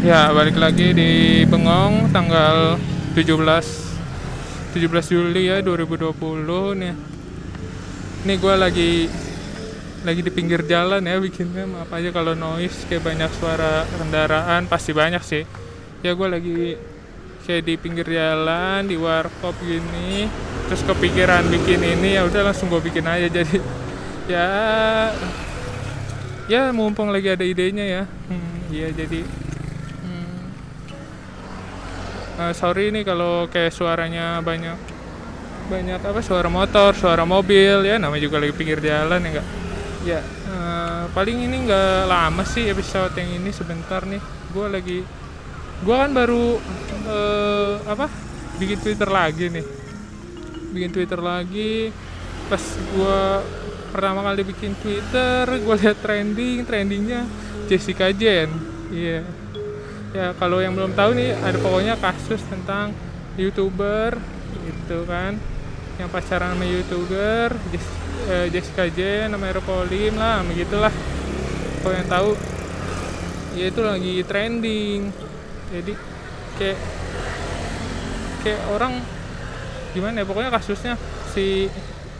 Ya, balik lagi di Bengong tanggal 17 17 Juli ya 2020 nih. Ini gue lagi lagi di pinggir jalan ya bikinnya. Maaf aja kalau noise kayak banyak suara kendaraan. Pasti banyak sih. Ya gue lagi kayak di pinggir jalan di warkop gini terus kepikiran bikin ini. Ya udah langsung gue bikin aja. Jadi ya ya mumpung lagi ada idenya ya. Hmm, ya jadi eh, sorry nih kalau kayak suaranya banyak banyak apa suara motor suara mobil ya namanya juga lagi pinggir jalan ya enggak ya eh, paling ini nggak lama sih episode yang ini sebentar nih. Gue lagi gue kan baru eh, apa bikin twitter lagi nih. Bikin twitter lagi pas gue pertama kali bikin twitter gue lihat trending trendingnya Jessica Jen iya ya kalau yang belum tahu nih ada pokoknya kasus tentang youtuber itu kan. Yang pacaran sama youtuber eh, Jessica Jen sama Eropolim lah begitulah kalau yang tahu ya itu lagi trending. Jadi kayak kayak orang gimana ya pokoknya kasusnya si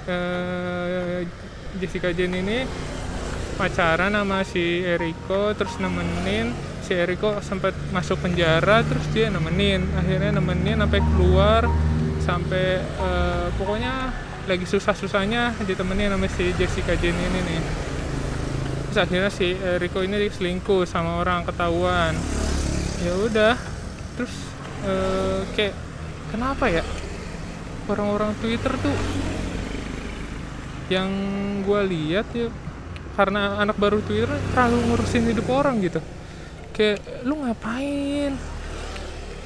eh, Jessica Jen ini pacaran sama si Eriko terus nemenin si Eriko sempat masuk penjara terus dia nemenin. Akhirnya nemenin sampai keluar sampai eh, pokoknya lagi susah-susahnya ditemenin sama si Jessica Jen ini nih. Terus akhirnya si Eriko ini selingkuh sama orang ketahuan. Ya udah terus eh, kayak kenapa ya? Orang-orang Twitter tuh yang gue lihat ya karena anak baru Twitter terlalu ngurusin hidup orang gitu kayak lu ngapain?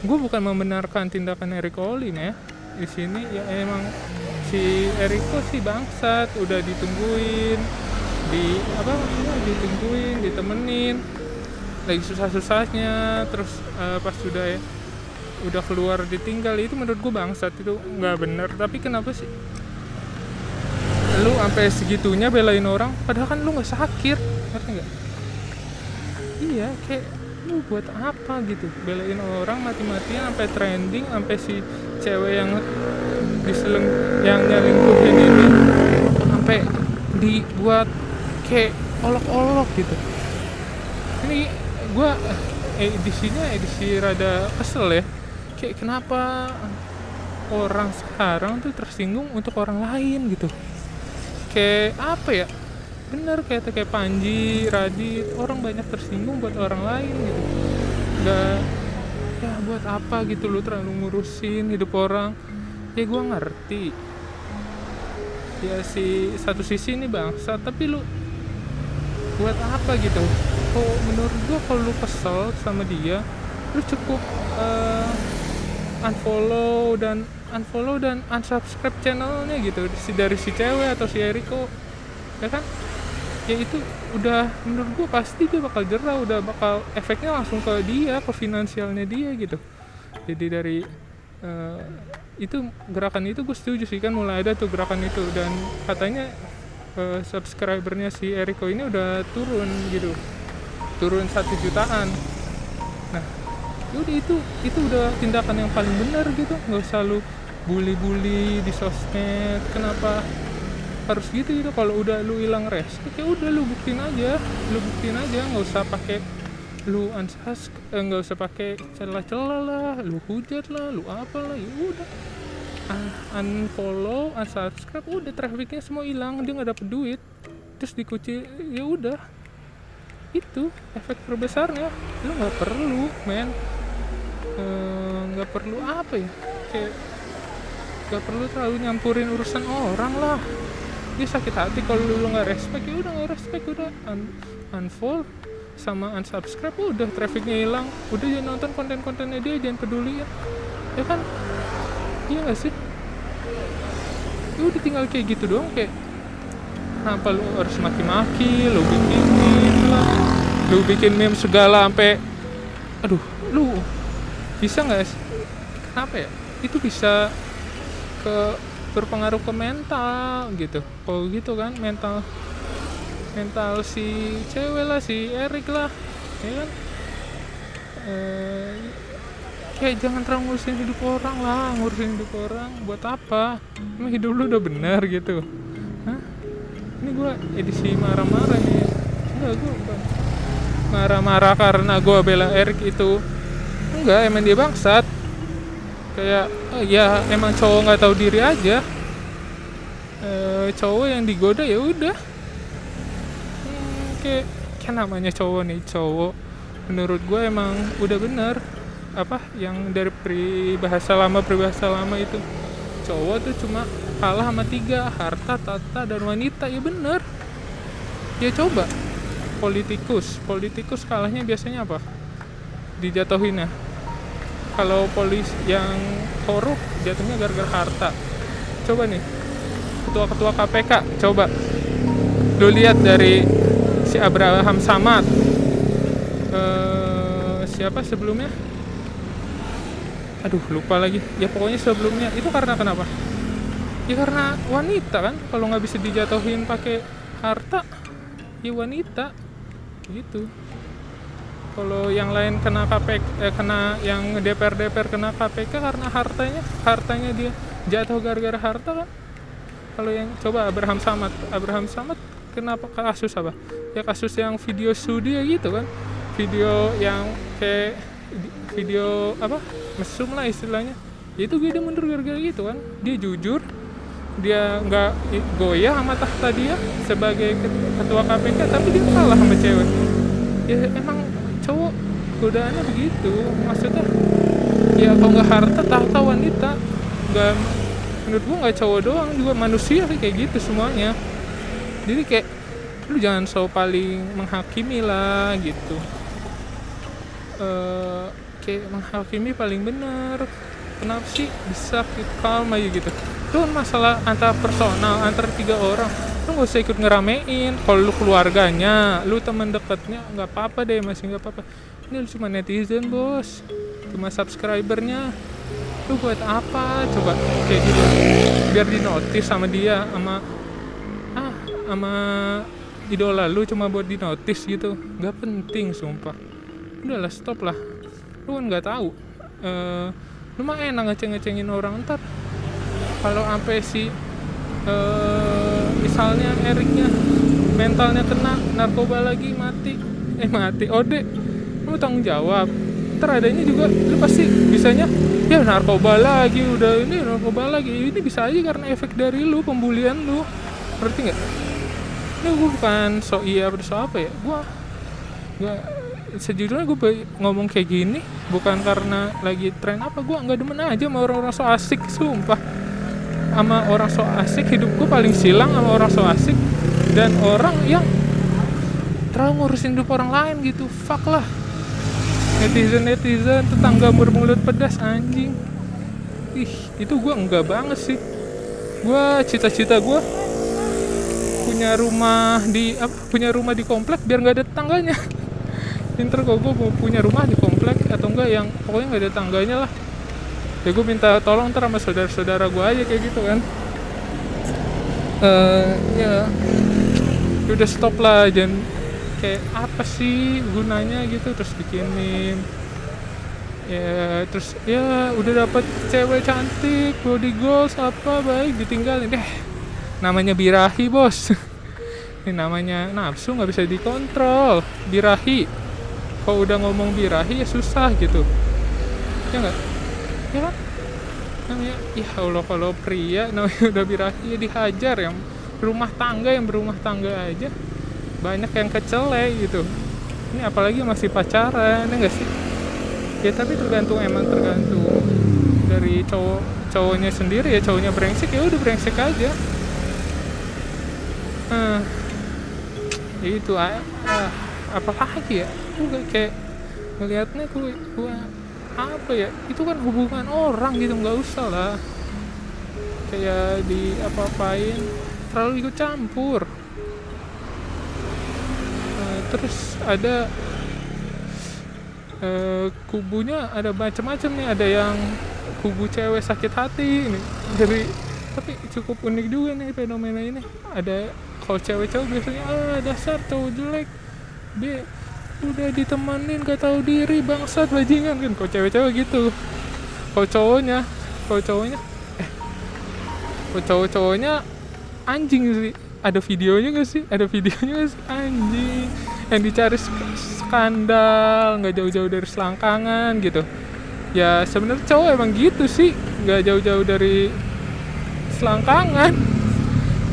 Gue bukan membenarkan tindakan Eriko Olin ya. Di sini ya emang si Eriko sih bangsat udah ditungguin di apa ditungguin ditemenin. Lagi susah-susahnya terus eh, pas sudah ya udah keluar ditinggal itu menurut gue bangsat itu nggak bener. Tapi kenapa sih lu sampai segitunya belain orang padahal kan lu nggak sakit ngerti nggak? Iya kayak lu buat apa gitu? Belain orang mati-matian sampai trending sampai si cewek yang diseleng yang nyelingkuhin ini sampai dibuat kayak olok-olok gitu. Ini gua eh, edisinya edisi rada kesel ya. Kayak kenapa orang sekarang tuh tersinggung untuk orang lain gitu? Kayak apa ya bener kayak kayak Panji, Radit orang banyak tersinggung buat orang lain gitu. Nggak ya buat apa gitu lu terlalu ngurusin hidup orang? Ya gua ngerti. Ya si satu sisi ini bangsa tapi lu buat apa gitu? Kok menurut gua kalau lu kesel sama dia lu cukup eh, unfollow dan unfollow dan unsubscribe channelnya gitu si dari si cewek atau si Eriko ya kan? Ya itu udah menurut gua pasti dia bakal jerah udah bakal efeknya langsung ke dia ke finansialnya dia gitu. Jadi dari eh, itu gerakan itu gue setuju sih kan mulai ada tuh gerakan itu. Dan katanya eh, subscribernya si Eriko ini udah turun gitu. Turun satu jutaan. Nah yaudah itu itu udah tindakan yang paling benar gitu. Nggak usah lu bully-bully di sosmed kenapa harus gitu gitu. Kalau udah lu hilang respect ya udah lu buktiin aja. Lu buktiin aja nggak usah pakai lu unsubs eh, nggak usah pakai celah-celah lah lu hujat lah lu apa lah ya udah. Un- unfollow unsubscribe udah trafficnya semua hilang dia nggak dapet duit. Terus dikuci ya udah. Itu efek terbesarnya. Lu nggak perlu men. Eh, nggak perlu apa ya? Kayak nggak perlu terlalu nyampurin urusan orang lah dia sakit hati kalau lu nggak respect ya udah nggak respect udah un unfollow sama unsubscribe udah trafficnya hilang udah jangan nonton konten-kontennya dia jangan peduli ya. Ya kan? Iya nggak sih? Ya udah tinggal kayak gitu doang kayak kenapa lu harus maki-maki lu bikin meme lah lu bikin meme segala sampai aduh lu bisa nggak sih? Kenapa ya? Itu bisa ke berpengaruh ke mental gitu. Kalau gitu kan mental mental si cewek lah si Erik lah ya kan? Eh, kayak jangan terlalu ngurusin hidup orang lah ngurusin hidup orang. Buat apa? Emang hidup lu udah bener gitu. Hah? ini gue edisi marah-marah nih. Enggak gue bukan marah-marah karena gue bela Erik itu. Enggak emang dia bangsat kayak ya emang cowok nggak tahu diri aja. Eh, cowok yang digoda ya udah. Hmm, kayak kan namanya cowok nih cowok. Menurut gue emang udah bener. Apa yang dari peribahasa lama peribahasa lama itu. Cowok tuh cuma kalah sama tiga harta tata dan wanita. Ya bener. Ya coba. Politikus. Politikus kalahnya biasanya apa? Dijatuhin ya kalau polis yang korup jatuhnya gara-gara harta. Coba nih ketua-ketua KPK coba. Lu lihat dari si Abraham Samad. Eh, siapa sebelumnya? Aduh lupa lagi. Ya pokoknya sebelumnya. Itu karena kenapa? Ya karena wanita kan? Kalau nggak bisa dijatuhin pakai harta ya wanita. Gitu kalau yang lain kena KPK eh, kena yang DPR DPR kena KPK karena hartanya hartanya dia jatuh gara-gara harta kan? Kalau yang coba Abraham Samad Abraham Samad kenapa kasus apa? Ya kasus yang video studi ya gitu kan? Video yang kayak video apa? Mesum lah istilahnya. Ya itu dia mundur gara-gara gitu kan? Dia jujur dia nggak goyah sama tahta dia sebagai ket- ketua KPK tapi dia kalah sama cewek. Ya emang godaannya begitu. Maksudnya ya kalau nggak harta tahta wanita. Nggak menurut gua nggak cowok doang juga manusia sih kayak gitu semuanya. Jadi kayak lu jangan so paling menghakimi lah gitu. Eh kayak menghakimi paling benar. Kenapa sih bisa calm aja gitu? Itu kan masalah antara personal antara tiga orang. Lu gak usah ikut ngeramein. Kalau lu keluarganya lu teman dekatnya nggak apa-apa deh masih nggak apa-apa ini cuma netizen bos. Cuma subscribernya. Lu buat apa? Coba kayak gitu biar di notice sama dia sama ah sama idola lu cuma buat di notice gitu. Nggak penting sumpah. Udahlah stop lah lu kan nggak tahu. Eh lu mah enak ngeceng-ngecengin orang ntar. Kalau sampai si eh misalnya Eriknya mentalnya kena narkoba lagi mati. Eh mati. Ode lu tanggung jawab. Ntar adanya juga lu pasti bisanya ya narkoba lagi udah ini narkoba lagi. Ini bisa aja karena efek dari lu pembulian lu. Ngerti nggak? Ini gue bukan so iya atau so apa ya. Gue gue sejujurnya gue ngomong kayak gini bukan karena lagi tren apa gue nggak demen aja sama orang-orang so asik sumpah. Sama orang so asik hidup gue paling silang sama orang so asik dan orang yang terlalu ngurusin hidup orang lain gitu. Fuck lah netizen netizen tetangga bermulut pedas anjing. Ih itu gue enggak banget sih. Gue cita-cita gue punya rumah di apa punya rumah di komplek biar nggak ada tetangganya. Ntar kalau gue mau punya rumah di komplek atau enggak yang pokoknya nggak ada tangganya lah. Ya gue minta tolong ntar sama saudara-saudara gue aja kayak gitu kan. Ya. Ya udah stop lah jangan kayak apa sih gunanya? gitu terus bikin meme ya terus ya udah dapat cewek cantik body goals apa baik ditinggalin. Deh namanya birahi bos. Ini namanya nafsu nggak bisa dikontrol. Birahi. Kalau udah ngomong birahi ya susah gitu. Ya nggak? Ya kan? Namanya ya Allah kalau pria namanya udah birahi ya dihajar yang rumah tangga yang berumah tangga aja banyak yang kecele gitu. Ini apalagi masih pacaran ya sih? Ya tapi tergantung emang tergantung dari cowok cowoknya sendiri ya cowoknya brengsek ya udah brengsek aja. Ya itu ah, ah, apa lagi ya? Gue kayak ngelihatnya gue gue apa ya? Itu kan hubungan orang gitu nggak usah lah. Kayak di apa-apain terlalu ikut campur terus ada eh, kubunya ada macam-macam nih. Ada yang kubu cewek sakit hati ini. Dari tapi cukup unik juga nih fenomena ini. Ada kalau cewek cowok biasanya ah dasar cowok jelek. Dia udah ditemenin gak tahu diri bangsat bajingan. Kan kok cewek-cewek gitu. Kalau cowoknya kalau cowoknya eh kalau cowok-cowoknya anjing sih. Ada videonya gak sih? Ada videonya gak sih? Anjing yang dicari sk- skandal nggak jauh-jauh dari selangkangan gitu. Ya sebenarnya cowok emang gitu sih nggak jauh-jauh dari selangkangan.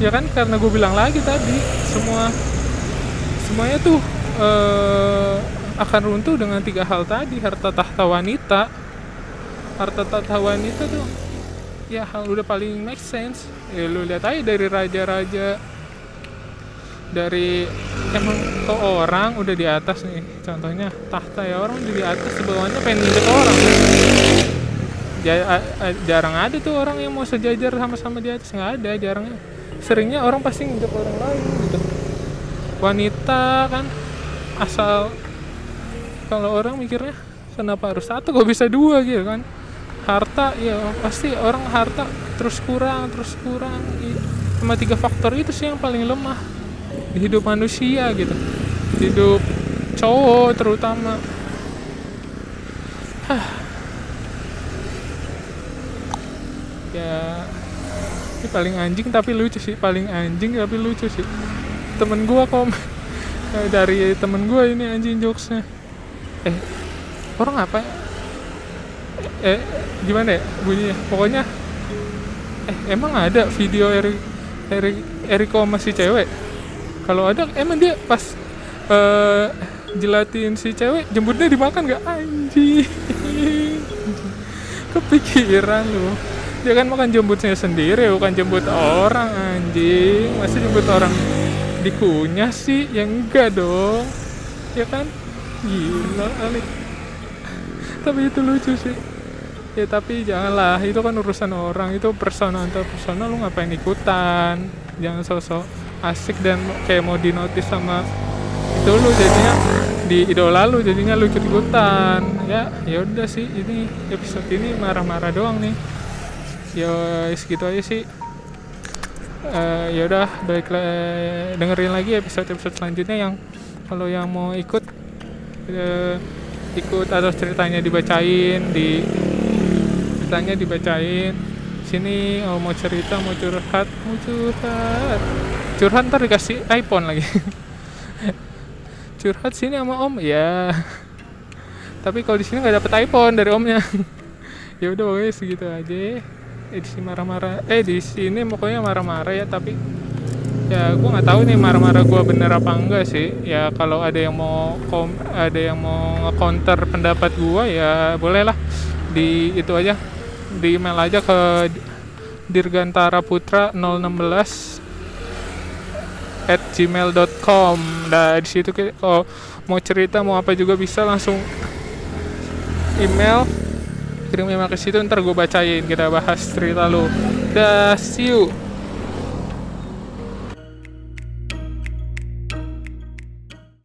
Ya kan karena gue bilang lagi tadi semua semuanya tuh eh, akan runtuh dengan tiga hal tadi harta tahta wanita. Harta tahta wanita tuh ya hal udah paling make sense. Ya lu lihat aja dari raja-raja dari emang ke orang udah di atas nih. Contohnya tahta ya orang udah di atas di bawahnya pengen nginjek orang. Ja- jarang ada tuh orang yang mau sejajar sama-sama di atas nggak ada jarangnya. Seringnya orang pasti nginjek orang lain gitu. Wanita kan asal kalau orang mikirnya kenapa harus satu kok bisa dua? gitu kan. Harta ya pasti orang harta terus kurang terus kurang. Sama tiga faktor itu sih yang paling lemah hidup manusia gitu. Hidup cowok terutama. Hah. ya ini paling anjing tapi lucu sih paling anjing tapi lucu sih. Temen gua kom eh, dari temen gua ini anjing jokesnya. Eh orang apa? Eh gimana ya bunyinya? Pokoknya eh emang ada video Erik Erik Eriko masih cewek kalau ada emang dia pas eh jelatin si cewek jemputnya dimakan gak anjing. Kepikiran lu. Dia kan makan jemputnya sendiri bukan jemput orang anjing. Masih jemput orang dikunyah sih? Ya enggak dong. Ya kan? Gila kali. Tapi itu lucu sih. Ya tapi janganlah itu kan urusan orang. Itu persona antar persona lu ngapain ikutan? Jangan sosok asik dan kayak mau dinotis sama itu lu jadinya di idola lu jadinya lu ikut ikutan ya ya udah sih ini episode ini marah-marah doang nih. Ya segitu aja sih. Eh, ya udah baik dengerin lagi episode episode selanjutnya yang kalau yang mau ikut eh, ikut atau ceritanya dibacain di ceritanya dibacain. Sini oh, mau cerita mau curhat mau curhat curhat ntar dikasih iPhone lagi. Curhat sini sama om ya tapi kalau di sini nggak dapet iPhone dari omnya. Ya udah pokoknya segitu aja. Edisi marah-marah. Eh di sini pokoknya marah-marah ya tapi ya gue nggak tahu nih marah-marah gue bener apa enggak sih. Ya kalau ada yang mau kom ada yang mau counter pendapat gue ya bolehlah di itu aja. Di email aja ke dirgantara putra 016 at gmail.com nah di situ kalau mau cerita mau apa juga bisa langsung email. Kirim email ke situ ntar gue bacain kita bahas cerita lu. Dah see you